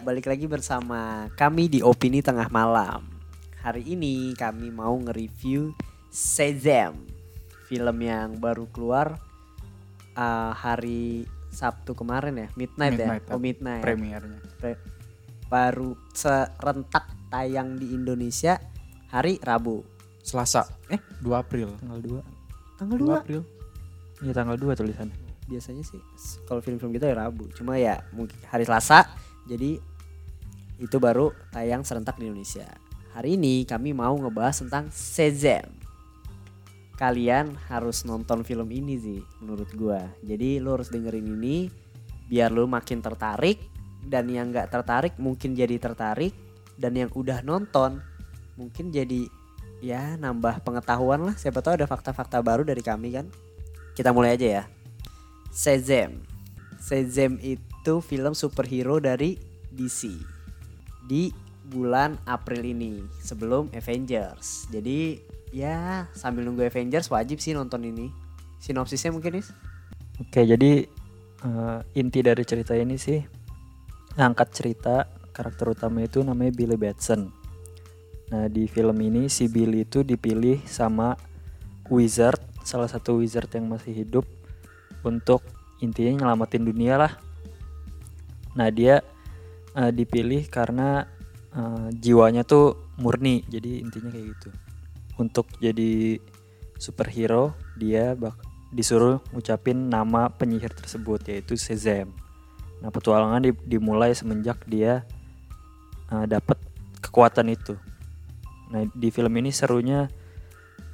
Balik lagi bersama kami di Opini Tengah Malam. Hari ini kami mau nge-review Shazam, film yang baru keluar uh, hari Sabtu kemarin ya, midnight, Midnight, ya, oh midnight. premiernya. Pre- baru serentak tayang di Indonesia hari Rabu. Selasa. Eh, 2 April. tanggal 2 Tanggal 2 2 April. Iya tanggal 2 tulisannya biasanya sih kalau film-film kita ya Rabu. Cuma ya mungkin hari Selasa jadi itu baru tayang serentak di Indonesia. Hari ini kami mau ngebahas tentang Shazam. Kalian harus nonton film ini sih menurut gua. Jadi lu harus dengerin ini biar lu makin tertarik dan yang nggak tertarik mungkin jadi tertarik dan yang udah nonton mungkin jadi ya nambah pengetahuan lah. Siapa tahu ada fakta-fakta baru dari kami kan. Kita mulai aja ya. Shazam. Shazam itu film superhero dari DC di bulan April ini sebelum Avengers. Jadi ya sambil nunggu Avengers wajib sih nonton ini. Sinopsisnya mungkin is? Oke jadi eh, inti dari cerita ini sih Angkat cerita karakter utama itu namanya Billy Batson Nah di film ini si Billy itu dipilih sama wizard Salah satu wizard yang masih hidup Untuk intinya nyelamatin dunia lah Nah dia eh, dipilih karena eh, jiwanya tuh murni Jadi intinya kayak gitu Untuk jadi superhero dia bak disuruh ngucapin nama penyihir tersebut yaitu Shazam. Nah petualangan di- dimulai semenjak dia uh, dapat kekuatan itu. Nah di film ini serunya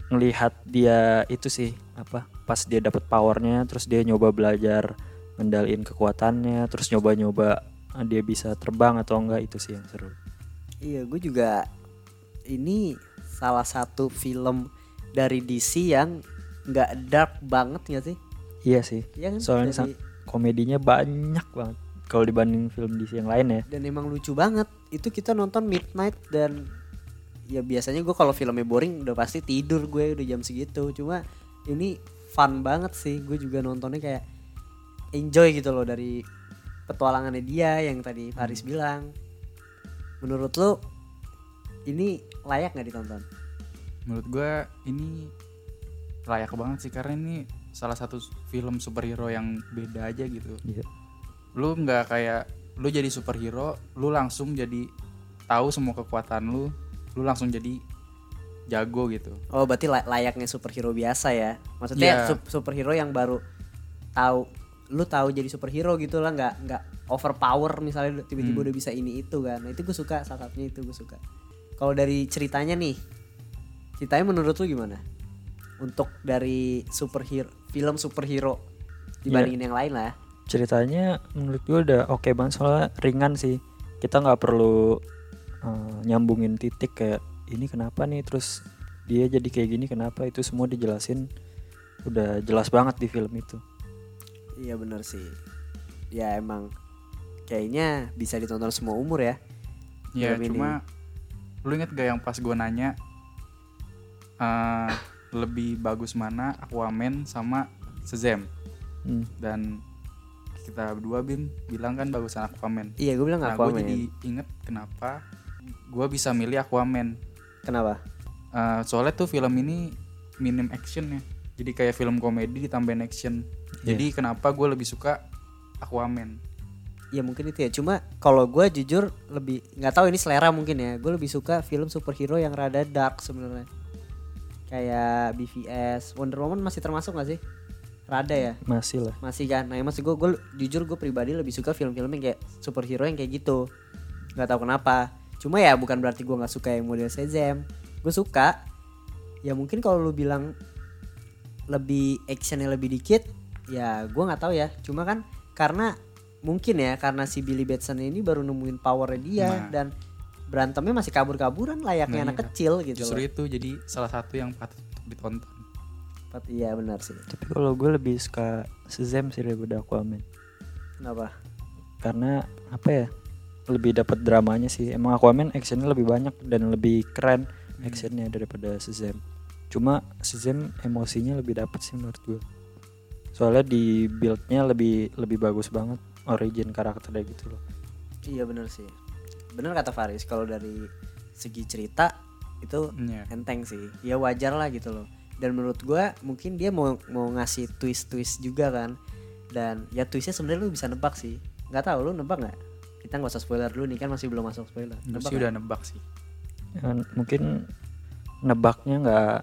ngelihat dia itu sih apa pas dia dapat powernya terus dia nyoba belajar ngendaliin kekuatannya terus nyoba-nyoba uh, dia bisa terbang atau enggak itu sih yang seru. Iya, gue juga ini salah satu film dari DC yang nggak dark banget nggak sih? Iya sih. Kan? Soalnya Dari- komedinya banyak banget kalau dibanding film DC yang lain ya. dan emang lucu banget. Itu kita nonton midnight dan ya biasanya gue kalau filmnya boring udah pasti tidur gue udah jam segitu. Cuma ini fun banget sih. Gue juga nontonnya kayak enjoy gitu loh dari petualangannya dia yang tadi Faris bilang. Menurut lo ini layak nggak ditonton? Menurut gua ini layak banget sih karena ini salah satu film superhero yang beda aja gitu. Iya. Lu nggak kayak lu jadi superhero, lu langsung jadi tahu semua kekuatan lu, lu langsung jadi jago gitu. Oh berarti lay- layaknya superhero biasa ya? Maksudnya sup- superhero yang baru tahu, lu tahu jadi superhero gitu lah, nggak nggak overpower misalnya tiba-tiba Hmm. udah bisa ini itu kan? Nah itu gue suka, salah satunya itu gue suka. Kalau dari ceritanya nih, ceritanya menurut lu gimana? Untuk dari superhero, film superhero dibandingin yang lain lah. ya. ceritanya menurut gue udah oke banget soalnya ringan sih kita nggak perlu uh, nyambungin titik kayak ini kenapa nih terus dia jadi kayak gini kenapa itu semua dijelasin udah jelas banget di film itu Iya bener sih. Ya emang kayaknya bisa ditonton semua umur ya. Ya Film ini. cuma lu inget gak yang pas gua nanya eh, lebih bagus mana Aquaman sama Shazam Hmm. dan kita berdua Bim bilang kan bagusan Aquaman. Iya gue bilang Nah, aku gue jadi inget kenapa gue bisa milih Aquaman. Kenapa? Eh, soalnya tuh film ini minim actionnya. Jadi kayak film komedi ditambahin action. Jadi kenapa gue lebih suka Aquaman? Ya mungkin itu ya. Cuma kalau gue jujur lebih nggak tahu ini selera mungkin ya. Gue lebih suka film superhero yang rada dark sebenarnya. Kayak BVS, Wonder Woman masih termasuk gak sih? Rada ya, masih lah masih kan. Nah, yang masih gue, gue jujur gue pribadi lebih suka film-film yang kayak superhero yang kayak gitu. Nggak tahu kenapa. Cuma ya bukan berarti gue nggak suka yang model Shazam. Gue suka. Ya mungkin kalau lu bilang lebih actionnya lebih dikit, ya gue nggak tahu ya. Cuma kan karena mungkin ya karena si Billy Batson ini baru nemuin powernya dia Nah. dan berantemnya masih kabur-kaburan layaknya Nah, anak iya. kecil gitu Justru loh. itu jadi salah satu yang patut untuk ditonton. Pat- Iya benar sih. tapi kalau gue lebih suka Shazam sih daripada Aquaman Kenapa? karena apa ya lebih dapat dramanya sih emang Aquaman actionnya lebih banyak dan lebih keren actionnya daripada Shazam cuma Shazam emosinya lebih dapat sih menurut gue soalnya di buildnya lebih lebih bagus banget origin karakternya gitu loh Iya bener sih. Bener kata Faris kalau dari segi cerita itu Iya. enteng sih. Ya wajar lah gitu loh. Dan menurut gua mungkin dia mau mau ngasih twist-twist juga kan. Dan ya twistnya sebenarnya lu bisa nebak sih. Nggak tahu lu nebak nggak? Kita nggak usah spoiler dulu nih kan masih belum masuk spoiler. Gue Nebak sih udah nebak sih. Ya, mungkin nebaknya nggak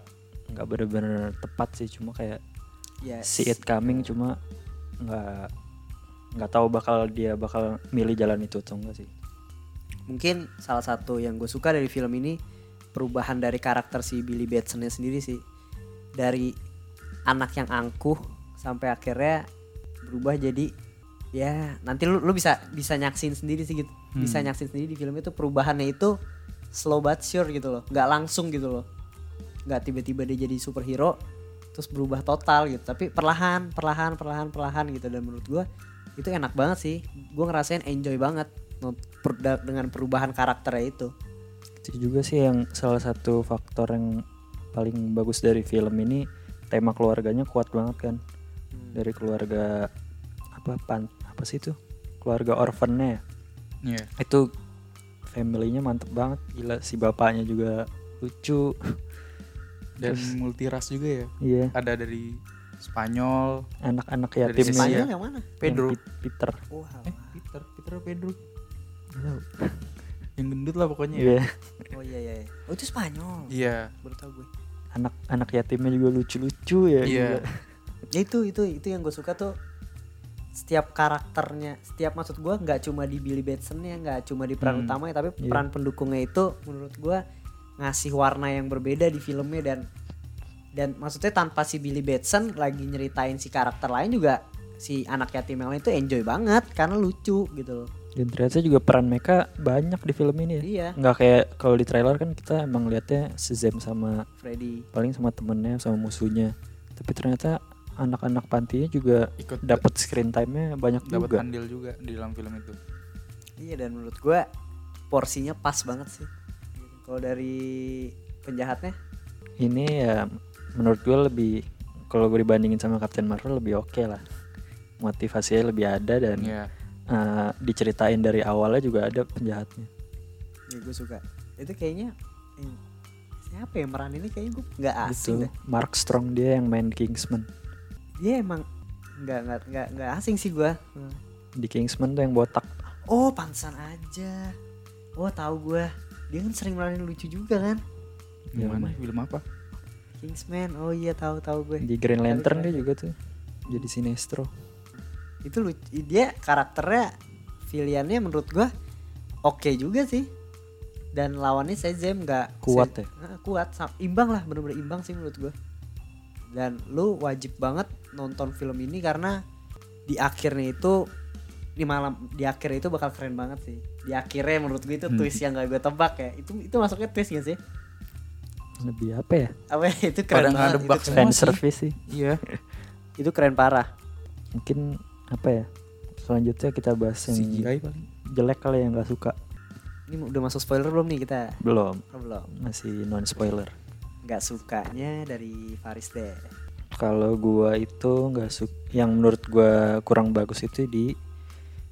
nggak bener-bener tepat sih cuma kayak Yes. see it coming cuma nggak nggak tahu bakal dia bakal milih jalan itu atau enggak sih. Mungkin salah satu yang gue suka dari film ini perubahan dari karakter si Billy Batson-nya sendiri sih. Dari anak yang angkuh sampai akhirnya berubah jadi ya nanti lu lu bisa bisa nyaksin sendiri sih gitu. Bisa Hmm. nyaksin sendiri di film itu perubahannya itu slow but sure gitu loh. Nggak langsung gitu loh. Nggak tiba-tiba dia jadi superhero terus berubah total gitu. Tapi perlahan perlahan perlahan perlahan gitu. Dan menurut gua itu enak banget sih. Gue ngerasain enjoy banget dengan perubahan karakternya itu. Itu juga sih yang salah satu faktor yang paling bagus dari film ini. Tema keluarganya kuat banget kan. Dari keluarga apa pan apa sih itu? Keluarga orphannya ya? Iya. itu family-nya mantep banget. Gila si bapaknya juga lucu Dan Terus- multiras juga ya. iya Ada dari Spanyol. anak-anak Dari yatimnya sisi Spanyol ya. yang mana Pedro. yang Peter Wah, Eh, Peter, Peter Pedro. Yang gendut lah pokoknya ya. iya oh iya iya iya. oh itu Spanyol Iya. baru tau gue anak anak yatimnya juga lucu-lucu ya Iya. ya itu itu itu yang gue suka tuh setiap karakternya setiap maksud gue nggak cuma di Billy Batson ya nggak cuma di peran Hmm. utamanya tapi Iya. peran pendukungnya itu menurut gue ngasih warna yang berbeda di filmnya dan dan maksudnya tanpa si Billy Batson lagi nyeritain si karakter lain juga si anak yatim yang lain itu enjoy banget karena lucu gitu loh. Dan ternyata juga peran mereka banyak di film ini ya. Iya. Nggak kayak kalau di trailer kan kita emang lihatnya Shazam sama Freddy. paling sama temennya sama musuhnya. Tapi ternyata anak-anak pantinya juga Ikut dapat screen time-nya banyak dapat juga. andil juga di dalam film itu. iya dan menurut gue porsinya pas banget sih kalau dari penjahatnya? Ini ya menurut gue lebih kalau gue dibandingin sama Captain Marvel lebih oke lah. Motivasinya lebih ada dan Iya. eh, diceritain dari awalnya juga ada penjahatnya. Ya gue suka. Itu kayaknya eh, siapa yang meran ini? Kayaknya gue nggak asing itu deh. Mark Strong dia yang main Kingsman. Dia emang nggak nggak nggak nggak asing sih gue di Kingsman tuh yang botak. Oh pantesan aja. Oh tahu gue dia kan sering meranin lucu juga kan Gimana? lumayan. Film apa? Kingsman oh iya tahu tahu gue di Green Lantern dia juga tuh jadi sinestro itu lucu dia karakternya pilihannya menurut gue oke juga sih dan lawannya Shazam nggak Kuat se- ya? Ah, kuat imbang lah bener-bener imbang sih menurut gue dan lu wajib banget nonton film ini karena di akhirnya itu di malam di akhirnya itu bakal keren banget sih di akhirnya menurut gue itu Hmm. twist yang gak gue tebak ya. Itu itu masuknya twist gak sih? Lebih apa ya? Apa ya? itu keren nggak banget keren, fan service sih. Iya. itu keren parah. Mungkin apa ya? Selanjutnya kita bahas yang CGI paling. jelek kali yang nggak suka. Ini udah masuk spoiler belum nih kita? Belum. Oh, belum. Masih non spoiler nggak sukanya dari Faris deh. Kalau gua itu nggak suka yang menurut gua kurang bagus itu di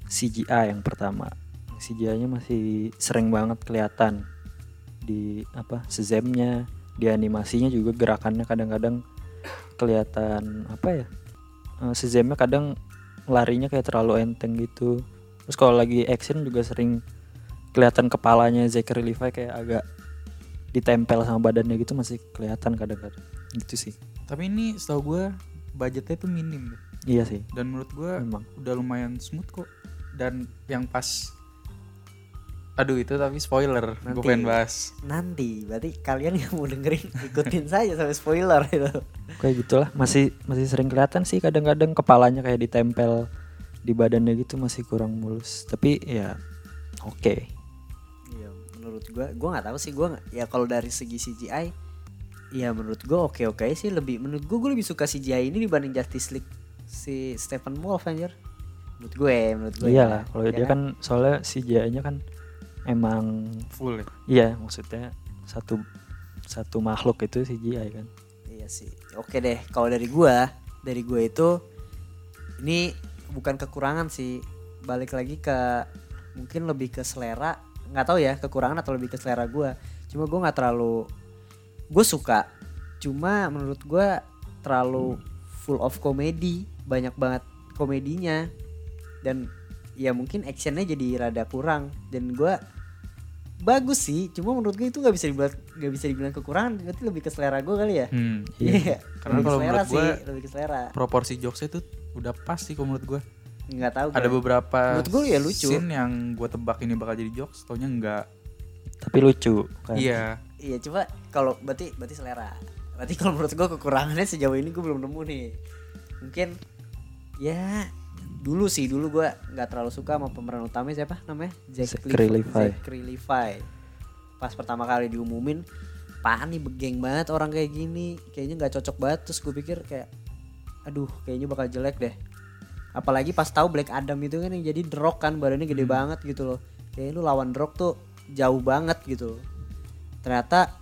CGI yang pertama CGI-nya masih sering banget kelihatan di apa Shazam-nya di animasinya juga gerakannya kadang-kadang kelihatan apa ya eh, Shazam-nya kadang larinya kayak terlalu enteng gitu. Terus kalau lagi action juga sering kelihatan kepalanya Zachary Levi kayak agak ditempel sama badannya gitu masih kelihatan kadang-kadang. Gitu sih. Tapi ini setahu gue budgetnya tuh minim iya sih. Dan menurut gue memang. udah lumayan smooth kok. Dan yang pas Aduh itu tapi spoiler Gue Nanti. pengen bahas nanti berarti kalian yang mau dengerin ikutin saja sampai spoiler gitu kayak gitulah masih masih sering kelihatan sih kadang-kadang kepalanya kayak ditempel di badannya gitu masih kurang mulus tapi ya oke Iya, menurut gua gua nggak tahu sih gua nggak- ya kalau dari segi CGI ya menurut gua oke oke sih lebih menurut gua gua lebih suka CGI ini dibanding Justice League si Stephen Wolf anjir. Menurut gue, menurut gue. iyalah kalau dia kan soalnya CGI-nya kan emang Full ya? iya maksudnya satu satu makhluk itu CGI kan. Iya sih. Oke deh, kalau dari gua, dari gua itu ini bukan kekurangan sih. Balik lagi ke mungkin lebih ke selera. Nggak tahu ya kekurangan atau lebih ke selera gue cuma gue nggak terlalu gue suka. Cuma menurut gue terlalu full of komedi. Banyak banget komedinya. Dan ya mungkin actionnya jadi rada kurang dan gue bagus sih cuma menurut gue itu nggak bisa dibilang nggak bisa dibilang kekurangan berarti lebih ke selera gue kali ya Hmm. iya Karena Lebih ke kalau selera menurut sih gua- lebih ke selera Proporsi jokesnya tuh udah pas sih kalau menurut gue. nggak tahu Ada gue. beberapa Menurut gua ya lucu. scene yang gue tebak ini bakal jadi jokes, taunya enggak. Tapi lucu kan. Iya. Iya coba kalau berarti berarti selera. Berarti kalau menurut gue kekurangannya sejauh ini gue belum nemu nih. Mungkin ya dulu sih dulu gue nggak terlalu suka sama pemeran utamanya siapa namanya Zachary Levi-. Zachary Levi. Pas pertama kali diumumin, pan nih begeng banget orang kayak gini, kayaknya nggak cocok banget. Terus gue pikir kayak, aduh kayaknya bakal jelek deh. Apalagi pas tahu Black Adam itu kan yang jadi The Rock kan badannya gede banget gitu loh. Kayaknya lu lawan The Rock tuh jauh banget gitu. loh. Ternyata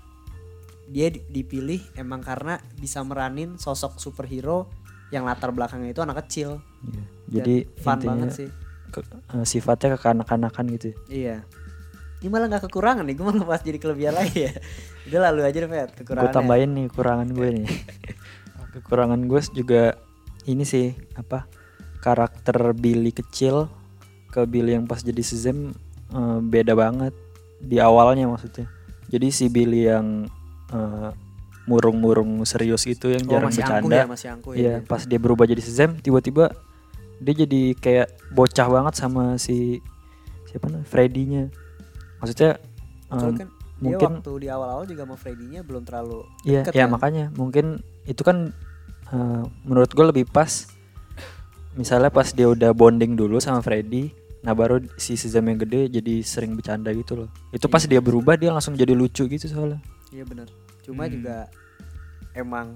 dia di- dipilih emang karena bisa meranin sosok superhero yang latar belakangnya itu anak kecil. Iya. Dan Jadi fun intinya banget sih. ke- eh, sifatnya kekanak-kanakan gitu. Iya. Ini malah nggak kekurangan nih, gue malah pas jadi kelebihan lagi ya. Udah lalu aja deh, Fet, Gue kekurangannya. tambahin nih kekurangan gue nih. kekurangan gue juga ini sih apa karakter Billy kecil ke Billy yang pas jadi Shazam eh, beda banget di awalnya maksudnya. Jadi si Billy yang eh, murung-murung serius itu yang Oh, jarang masih bercanda. ya, masih angkuh ya. Iya, pas dia berubah jadi Shazam, tiba-tiba dia jadi kayak bocah banget sama si siapa namanya Freddy-nya. Maksudnya em, kan dia mungkin waktu di awal-awal juga sama Freddy-nya belum terlalu iya, ya kan? makanya mungkin itu kan eh, menurut gue lebih pas misalnya pas dia udah bonding dulu sama Freddy, nah baru si Shazam yang gede jadi sering bercanda gitu loh. Itu pas dia berubah dia langsung jadi lucu gitu soalnya. Iya benar. Cuma Hmm. juga emang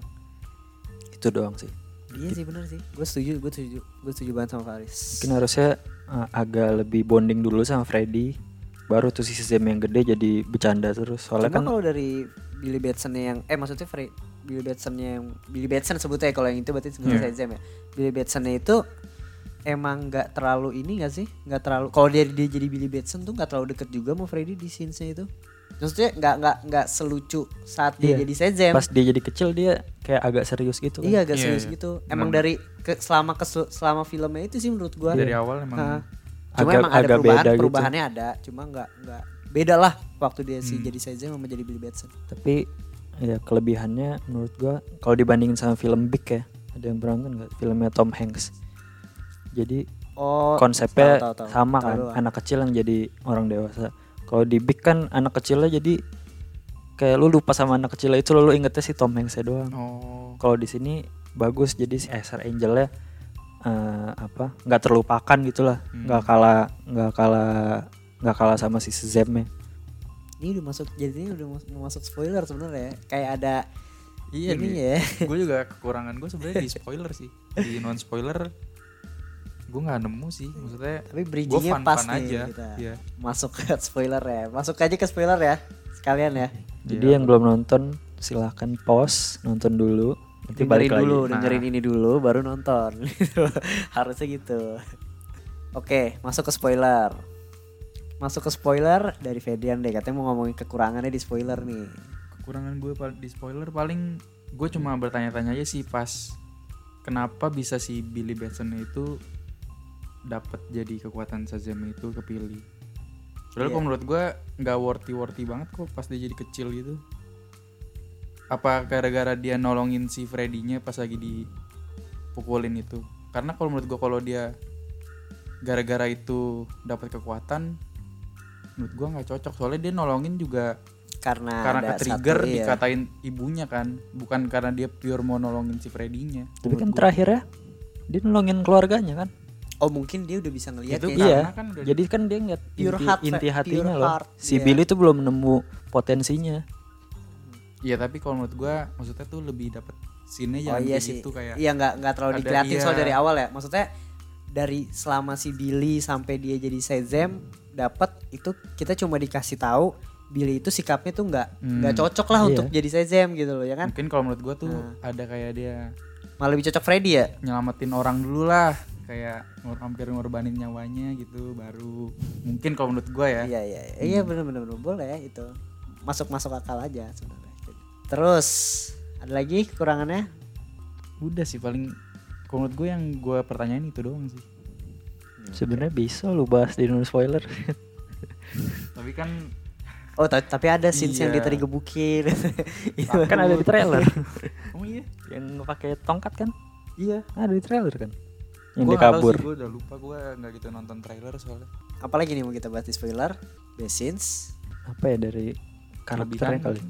Itu doang sih. iya sih benar sih. Gue setuju, gue setuju, gue setuju banget sama Faris. Mungkin harusnya eh, agak lebih bonding dulu sama Freddy baru tuh si Shazam yang gede jadi bercanda terus soalnya Cuma kan kalau dari Billy Batson yang eh maksudnya Fred Billy Batson yang Billy Batson sebutnya ya, kalau yang itu berarti sebutnya Iya. Shazam ya. Billy Batson itu emang nggak terlalu ini gak sih? Nggak terlalu kalau dia dia jadi Billy Batson tuh nggak terlalu deket juga sama Freddy di scenes-nya itu. Maksudnya nggak nggak nggak selucu saat dia Iya. jadi Shazam. pas dia jadi kecil dia kayak agak serius gitu kan. Iya agak Iya, serius iya. gitu. Emang Benar. dari ke, selama kesel- selama filmnya itu sih menurut gua. Dari awal emang Hah. Cuma Agak- emang ada agak perubahan, beda gitu. perubahannya ada. Cuma nggak nggak beda lah waktu dia sih Hmm. jadi Shazam sama jadi Billy Batson. Tapi ya kelebihannya menurut gua kalau dibandingin sama film Big ya, ada yang pernah nonton nggak filmnya Tom Hanks. Jadi Oh, konsepnya tahu, tahu, tahu. sama Tahu kan, doang. anak kecil yang jadi orang dewasa. Kalau di Big kan anak kecilnya jadi kayak lu lupa sama anak kecilnya itu lu ingetnya si Tom Hanks doang. oh Kalau di sini bagus jadi si Ezra Angelnya eh, apa nggak terlupakan gitulah, Hmm. nggak kalah nggak kalah nggak kalah sama si Shazam Ini udah masuk jadi ini udah mau masuk spoiler sebenarnya. Kayak ada iya ini nih. ya. gue juga kekurangan gue sebenarnya di spoiler sih. Di non spoiler gue nggak nemu sih. Maksudnya Tapi bridgingnya fun pas fun nih aja. kita. Iya. Masuk ke spoiler ya. Masuk aja ke spoiler ya. Sekalian ya. Jadi Iya. yang belum nonton silahkan pause nonton dulu nanti balik dengerin lagi. dulu, Nah. dengerin ini dulu baru nonton. Gitu. Harusnya gitu. Oke, masuk ke spoiler. Masuk ke spoiler dari Fedian deh. Katanya mau ngomongin kekurangannya di spoiler nih. Kekurangan gue di spoiler paling gue cuma bertanya-tanya aja sih pas kenapa bisa si Billy Batson itu dapat jadi kekuatan Shazam itu kepilih. Padahal Iya. kalau menurut gue nggak worthy worthy banget kok pas dia jadi kecil gitu. Apa gara-gara dia nolongin si Freddy-nya pas lagi dipukulin itu? Karena kalau menurut gue kalau dia gara-gara itu dapat kekuatan, menurut gue nggak cocok. Soalnya dia nolongin juga Karena, karena ada ke trigger satu, iya. dikatain ibunya kan bukan karena dia pure mau nolongin si Freddy-nya Tapi kan Menurut terakhir ya dia nolongin keluarganya kan. Oh mungkin dia udah bisa ngeliat Itu ya. Karena iya. kan udah- Jadi kan dia ngeliat Pure inti, heart, inti pure hatinya loh. heart, Si iya. Billy tuh belum nemu potensinya. iya tapi kalau menurut gua maksudnya tuh lebih dapet scene Oh jangan iya kayak sih. gitu kayak Iya nggak nggak terlalu dikeliatin soal iya. dari awal ya. Maksudnya dari selama si Billy sampai dia jadi Shazam dapat itu kita cuma dikasih tahu Billy itu sikapnya tuh nggak Hmm. nggak cocok lah Iya. untuk jadi Shazam gitu loh ya kan. mungkin kalau menurut gua tuh Nah. ada kayak dia Malah lebih cocok Freddy ya. nyelamatin orang dulu lah kayak ngor hampir ngorbanin nyawanya gitu baru mungkin kalau menurut gue ya Iya iya iya, iya bener bener bener boleh ya itu masuk masuk akal aja sebenarnya. Terus ada lagi kekurangannya? udah sih paling kalau menurut gue yang gue pertanyain itu doang sih Sebenarnya bisa lu bahas di non spoiler. tapi kan Oh ta- tapi ada scenes yang dia Iya. tadi gebukin. kan ada di trailer. oh iya yang pakai tongkat kan? iya Ada di trailer kan? Yang Gua dia nggak tahu kabur. sih, gue udah lupa gue nggak gitu nonton trailer soalnya Apalagi nih mau kita bahas di spoiler? Scenes. Apa ya dari karakternya kali?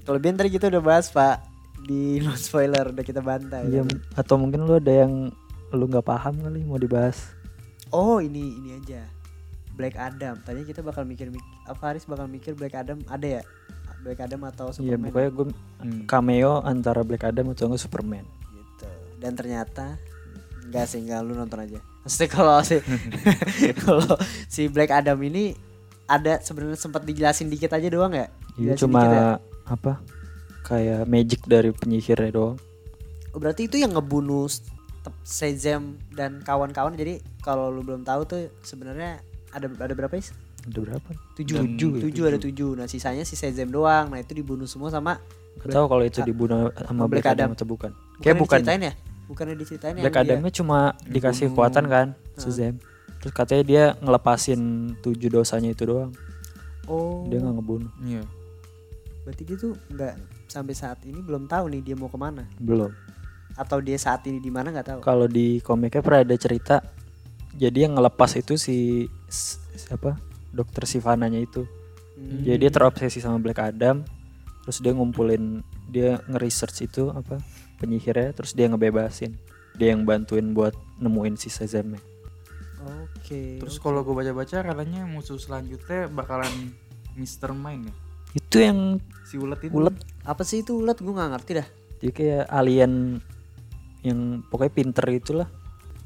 Kelebihan tadi kita udah bahas pak di non spoiler udah kita bantai. Iya, atau mungkin lu ada yang lu nggak paham kali mau dibahas. Oh ini ini aja. Black Adam. Tadinya kita bakal mikir mik apa Haris bakal mikir Black Adam ada ya? Black Adam atau Iya, Superman? pokoknya gue Hmm. cameo antara Black Adam atau Superman. gitu. Dan ternyata enggak sih enggak lu nonton aja. Maksudnya kalau si kalau si Black Adam ini ada sebenarnya sempat dijelasin dikit aja doang ya? Iya, cuma ya? apa? Kayak magic dari penyihirnya doang. Oh, berarti itu yang ngebunuh S- Tep- Shazam dan kawan-kawan. Jadi kalau lu belum tahu tuh sebenarnya ada ada berapa sih? Ada berapa? Tujuh, Dan- tujuh, tujuh ada tujuh. Nah sisanya si Shazam doang. Nah itu dibunuh semua sama Gak tahu kalau itu dibunuh sama Black Black, Adam. Adam. atau bukan. Kayak bukan. ya? Bukannya diceritain ya? Black yang dia- Adamnya cuma dikasih ngebunuh. kekuatan kan, Ah. Shazam. Terus katanya dia ngelepasin tujuh dosanya itu doang. Oh. Dia nggak ngebunuh. iya Berarti dia tuh nggak sampai saat ini belum tahu nih dia mau ke mana Belum. atau dia saat ini di mana nggak tahu. Kalau di komiknya pernah ada cerita. Jadi yang ngelepas itu si siapa? Dokter Sivananya itu. Hmm. Jadi dia terobsesi sama Black Adam. Terus dia ngumpulin dia nge-research itu apa penyihirnya terus dia ngebebasin. Dia yang bantuin buat nemuin si Shazamnya. Oke. terus kalau gue baca-baca katanya musuh selanjutnya bakalan Mr. Mind ya Itu yang si ulet itu ulet Apa sih itu ulet? Gue nggak ngerti dah. dia kayak alien yang pokoknya pinter itulah.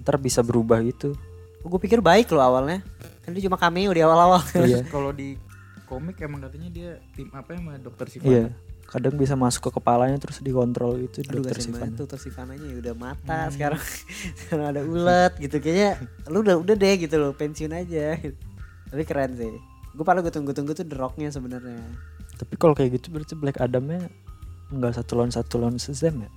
Ntar bisa berubah gitu. gue pikir baik loh awalnya. Kan dia cuma cameo di awal-awal. iya. kalau di komik emang katanya dia tim apa ya sama dokter Sivana Iya. Kadang bisa masuk ke kepalanya terus dikontrol itu Aduh dokter banget dokter Sivananya ya udah mata sekarang sekarang ada ulet gitu kayaknya lu udah udah deh gitu loh pensiun aja tapi keren sih gue paling gue tunggu-tunggu tuh The Rocknya sebenarnya Tapi kalau kayak gitu berarti Black Adamnya nggak satu lawan satu lawan Shazam ya?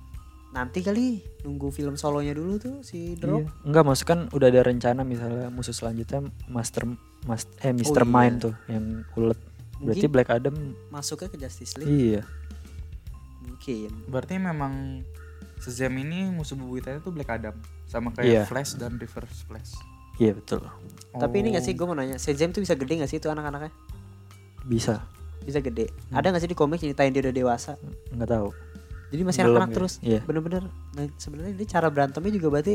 nanti kali nunggu film solonya dulu tuh si The Rock Iya. Enggak maksud kan udah ada rencana misalnya musuh selanjutnya Master Mas eh Mr. iya. Mind tuh yang ulet. Berarti Mungkin- Black Adam masuknya ke Justice League iya. mungkin berarti memang Shazam ini musuh bebuyutannya tuh Black Adam sama Iya. kayak Flash dan Reverse Flash Iya betul. tapi ini gak sih Oh. gue mau nanya Shazam tuh bisa gede gak sih itu anak-anaknya Bisa. bisa gede ada gak sih di komik ceritain dia udah dewasa Nggak tahu. jadi masih Belum anak-anak ya? terus Iya. bener-bener nah, sebenarnya dia cara berantemnya juga berarti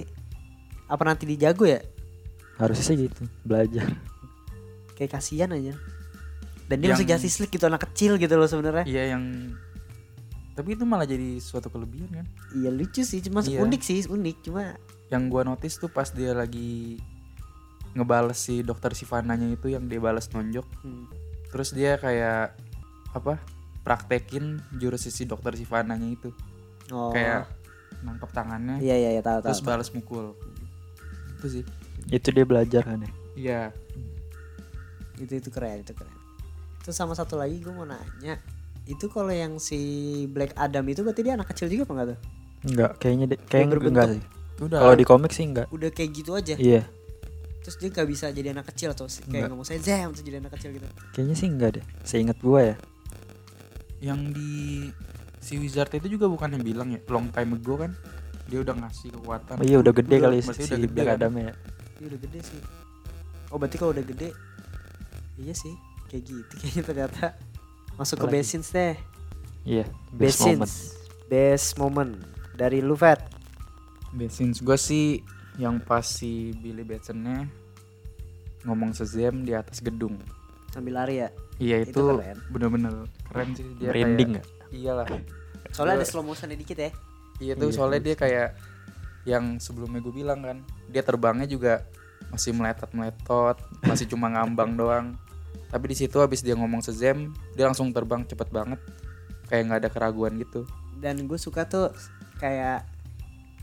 apa nanti dijago ya Harusnya sih gitu. Belajar. kayak kasihan aja dan dia Yang- masuk Justice League gitu anak kecil gitu loh sebenarnya. Iya yang tapi itu malah jadi suatu kelebihan kan? Iya lucu sih cuma Iya. unik sih unik cuma yang gua notice tuh pas dia lagi ngebales si dokter Sivananya itu yang dia balas nonjok. Hmm, terus dia kayak apa praktekin jurus si dokter Sivananya itu. Oh. Kayak nangkep tangannya iya iya iya tahu terus tahu. balas mukul. Itu sih. Itu dia belajar kan ya. iya. Itu itu keren itu keren terus sama satu lagi gue mau nanya itu kalau yang si Black Adam itu berarti dia anak kecil juga apa enggak tuh Enggak, kayaknya deh, kayaknya berbentuk. enggak sih. udah Kalau di komik sih enggak. udah kayak gitu aja Iya, terus dia gak bisa jadi anak kecil atau si- Enggak. kayak ngomong saya terus jadi anak kecil gitu kayaknya sih enggak deh. Seingat gua ya. yang di si wizard itu juga bukan yang bilang ya long time ago kan dia udah ngasih kekuatan Oh iya udah gede kali si udah gede Black kan? Adam ya. Iya udah gede sih. Oh berarti kalau udah gede, iya sih kayak gitu kayaknya ternyata masuk ke Apalagi? best scenes deh. Iya, Best, best moment. best moment dari lu Fat. Best scenes gue sih yang pas si Billy Batsonnya ngomong sezem di atas gedung sambil lari ya. iya Itu itu, keren. bener-bener keren sih dia Merinding kayak, nggak? iyalah Soalnya ada slow motionnya dikit ya. iya tuh Iya, soalnya bagus. dia kayak yang sebelumnya gue bilang kan dia terbangnya juga masih meletot meletot masih cuma ngambang doang tapi di situ habis dia ngomong sezem dia langsung terbang cepet banget. Kayak nggak ada keraguan gitu. Dan gue suka tuh kayak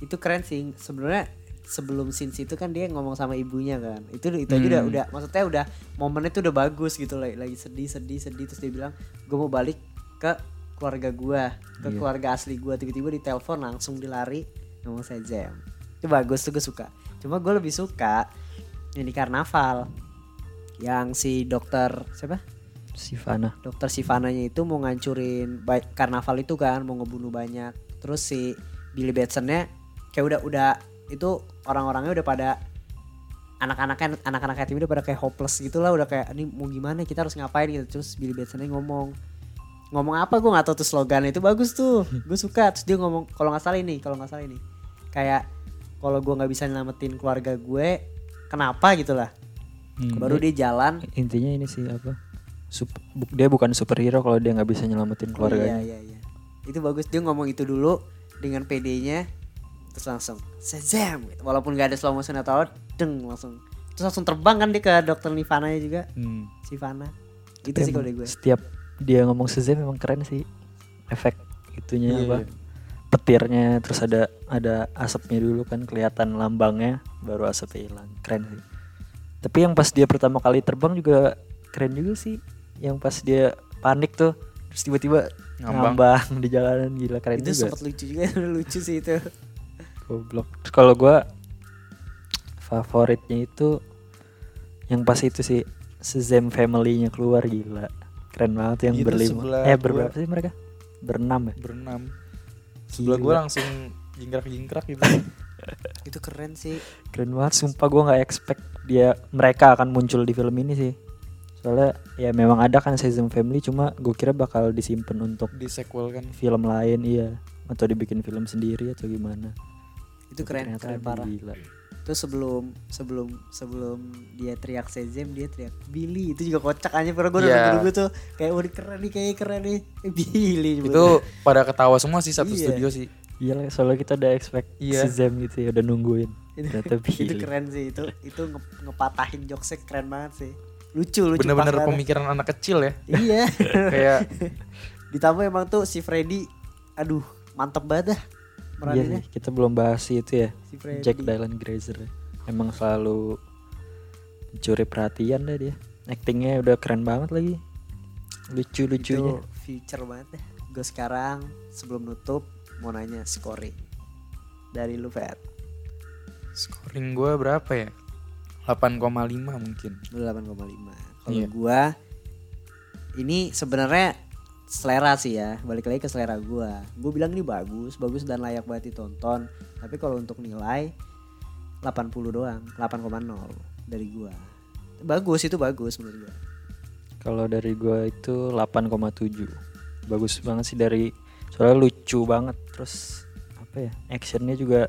itu keren sih. Sebenarnya sebelum scenes itu kan dia ngomong sama ibunya kan. Itu itu aja udah Hmm. udah maksudnya udah momennya tuh udah bagus gitu. Lagi lagi sedih sedih sedih. Terus dia bilang gue mau balik ke keluarga gua ke Iya. keluarga asli gua. Tiba-tiba ditelepon langsung dilari ngomong saya jam itu bagus tuh gue suka. Cuma gue lebih suka ini karnaval yang si dokter siapa? Sivana. dokter Sivananya itu mau ngancurin ba- karnaval itu kan mau ngebunuh banyak. Terus si Billy Batsonnya kayak udah udah itu orang-orangnya udah pada anak-anaknya anak-anak yatim udah pada kayak hopeless gitu lah udah kayak ini mau gimana? Kita harus ngapain? gitu. Terus Billy Batsonnya ngomong ngomong apa? Gue nggak tahu tuh slogan itu bagus tuh. Gue suka. Terus dia ngomong kalau nggak salah ini kalau nggak salah ini. Kayak kalau gue nggak bisa nyelamatin keluarga gue kenapa? gitu lah Hmm. baru dia jalan Intinya ini sih apa? Sup- bu- dia bukan superhero kalau dia nggak bisa nyelamatin Oh, keluarganya. iya iya iya. Itu bagus dia ngomong itu dulu dengan PD-nya terus langsung Shazam gitu. Walaupun gak ada slow motion atau apa, deng langsung. Terus langsung terbang kan dia ke dokter Nivana juga, Hmm. Sivana. Itu Tapi sih kalau gue. Setiap dia ngomong Shazam memang keren sih. Efek itunya Iya, apa? iya. Petirnya terus ada ada asapnya dulu kan kelihatan lambangnya baru asapnya hilang. Keren sih. Tapi yang pas dia pertama kali terbang juga keren juga sih. Yang pas dia panik tuh terus tiba-tiba Ngambang. ngambang, di jalanan gila keren Itu juga. sempat lucu juga, lucu sih itu. Goblok. Terus kalau gua favoritnya itu yang pas itu sih Shazam family-nya keluar gila. Keren banget yang Itu berlima. Eh gua. berberapa sih mereka? Berenam ya? Berenam. Sebelah gue langsung jingkrak-jingkrak gitu. itu keren sih. Keren banget sumpah gua nggak expect dia mereka akan muncul di film ini sih. Soalnya ya memang ada kan Shazam family cuma gue kira bakal disimpan untuk Di sequel kan. film lain iya atau dibikin film sendiri atau gimana. Itu keren, Ternyata keren parah. Gila. Terus sebelum sebelum sebelum dia teriak Shazam dia teriak Billy itu juga kocak aja pernah gue Iya. nunggu tuh kayak ini keren nih kayak keren nih Eh, Billy Itu pada ketawa semua sih satu Iya. studio sih. Iya lah, soalnya kita udah expect Iya. Shazam gitu ya udah nungguin. Itu, itu keren sih itu itu nge- ngepatahin jokesnya keren banget sih lucu lucu Bener-bener pemikiran anak kecil ya. iya Kayak ditambah emang tuh si Freddy aduh mantep banget dah Iya kita belum bahas itu ya. si Freddy Jack Dylan Grazer. Emang selalu mencuri perhatian dah dia. Actingnya udah keren banget lagi. Lucu-lucunya. itu future banget deh gue sekarang sebelum nutup mau nanya scoring dari lu Fet scoring gue berapa ya? 8,5 mungkin. lu 8,5 kalau Iya. gua ini sebenarnya selera sih ya balik lagi ke selera gua gue bilang ini bagus bagus dan layak banget ditonton tapi kalau untuk nilai 80 doang 8,0 dari gua bagus itu bagus menurut gua Kalau dari gua itu 8,7. Bagus banget sih dari soalnya lucu banget terus apa ya? Actionnya juga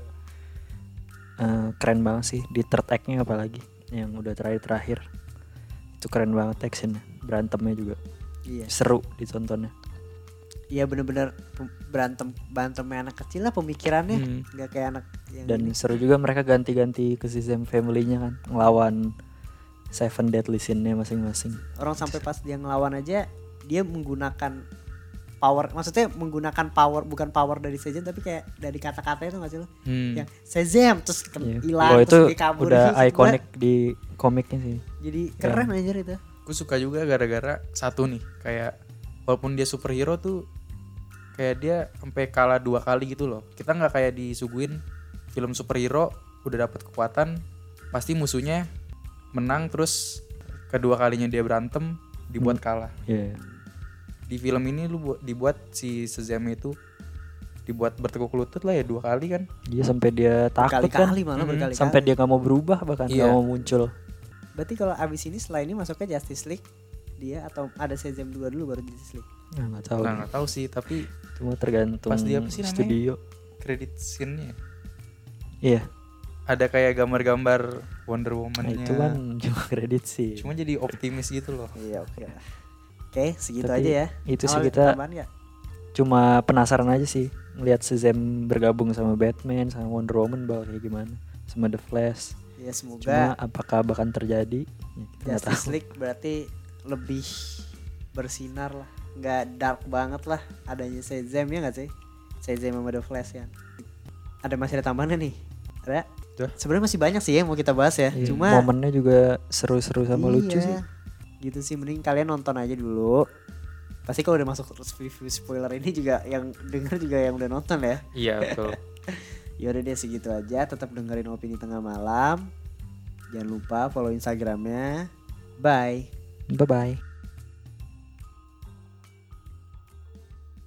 eh, keren banget sih di third act-nya apalagi yang udah terakhir-terakhir. Itu keren banget actionnya. Berantemnya juga iya seru ditontonnya. iya bener-bener berantem berantemnya anak kecil lah pemikirannya Hmm. nggak kayak anak yang Dan ini. seru juga mereka ganti-ganti ke sistem family-nya kan ngelawan Seven Deadly Sin-nya masing-masing. orang sampai pas dia ngelawan aja dia menggunakan power maksudnya menggunakan power bukan power dari Shazam tapi kayak dari kata-kata itu nggak sih lo Hmm. yang Shazam terus Iya. hilang Oh, itu terus dia kabur udah ikonik di komiknya sih. jadi keren anjir itu Gue suka juga gara-gara satu nih kayak walaupun dia superhero tuh kayak dia sampai kalah dua kali gitu loh. Kita nggak kayak disuguhin film superhero udah dapat kekuatan pasti musuhnya menang terus kedua kalinya dia berantem dibuat kalah. Iya. Di film ini lu buat dibuat si Shazam itu dibuat bertekuk lutut lah ya dua kali kan. Dia sampai dia takut kan. berkali-kali malah berkali-kali Sampai dia nggak mau berubah bahkan nggak Iya. mau muncul. berarti kalau abis ini setelah ini masuknya Justice League dia atau ada Shazam 2 dulu baru Justice League Nah, nggak tahu. Nah nggak tahu sih tapi Cuma tergantung Pas dia apa sih studio. kredit scene-nya Iya. ada kayak gambar-gambar Wonder Nah, Woman-nya. itu kan cuma kredit sih. Cuma jadi optimis gitu loh. iya oke lah. Oke segitu Tapi aja ya itu sih kita cuma penasaran aja sih ngelihat Shazam bergabung sama Batman sama Wonder Woman bakal kayak gimana sama The Flash. ya semoga Cuma apakah bahkan terjadi? Ya, Justice tahu. League berarti lebih bersinar lah nggak dark banget lah adanya Shazam ya nggak sih Shazam sama The Flash kan ada masih ada tambahan nih ada. Sebenarnya masih banyak sih yang mau kita bahas ya. Iya, Cuma momennya juga seru-seru sama lucu Iya, sih. Gitu sih mending kalian nonton aja dulu. Pasti kalau udah masuk review spoiler ini juga yang denger juga yang udah nonton ya. Iya betul. Ya udah deh segitu aja. Tetap dengerin opini tengah malam. Jangan lupa follow Instagramnya. Bye. Bye bye.